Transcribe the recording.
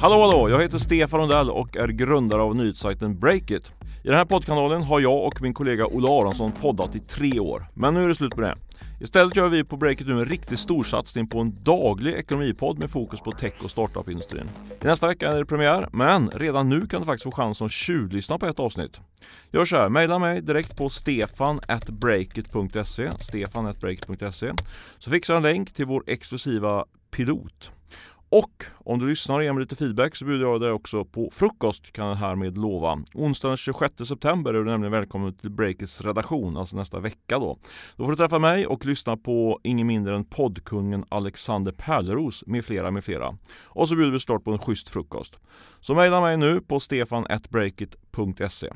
Hallå hallå! Jag heter Stefan Rundell och är grundare av nyhetssajten Breakit. I den här poddkanalen har jag och min kollega Ola Aronsson poddat i tre år, men nu är det slut på det. Istället gör vi på Breakit nu en riktig storsatsning på en daglig ekonomipodd med fokus på tech och startup-industrin. I nästa vecka är det premiär, men redan nu kan du faktiskt få chansen att tjuvlyssna på ett avsnitt. Gör så här, mejla mig direkt på stefan.breakit.se stefan så fixar jag en länk till vår exklusiva pilot. Och om du lyssnar och ger mig lite feedback så bjuder jag dig också på frukost kan jag härmed lova. Onsdagen den 26 september är du nämligen välkommen till Breakers redaktion, alltså nästa vecka då. Då får du träffa mig och lyssna på ingen mindre än poddkungen Alexander Pärleros med flera med flera. Och så bjuder vi start på en schysst frukost. Så mejla mig nu på stefan.breakit.se